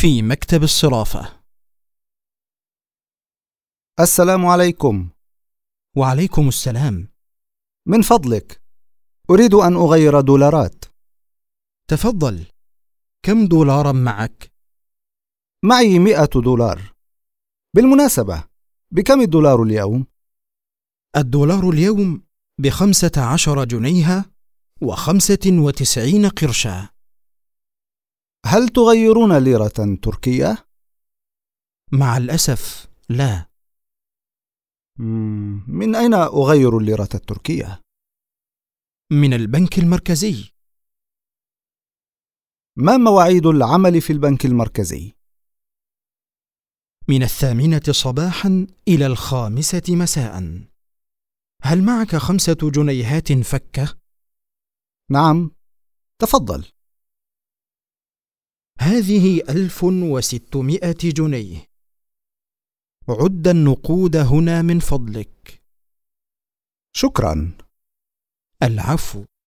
في مكتب الصرافة. السلام عليكم. وعليكم السلام. من فضلك. أريد أن أغير دولارات. تفضل. كم دولارا معك؟ معي مئة دولار. بالمناسبة بكم الدولار اليوم؟ الدولار اليوم بخمسة عشر جنيها وخمسة وتسعين قرشا. هل تغيرون ليرة تركية؟ مع الأسف لا من أين أغير الليرة التركية؟ من البنك المركزي ما مواعيد العمل في البنك المركزي؟ من الثامنة صباحا إلى الخامسة مساء هل معك خمسة جنيهات فكة؟ نعم تفضل هذه ألف وستمائة جنيه. عد النقود هنا من فضلك. شكرا. العفو.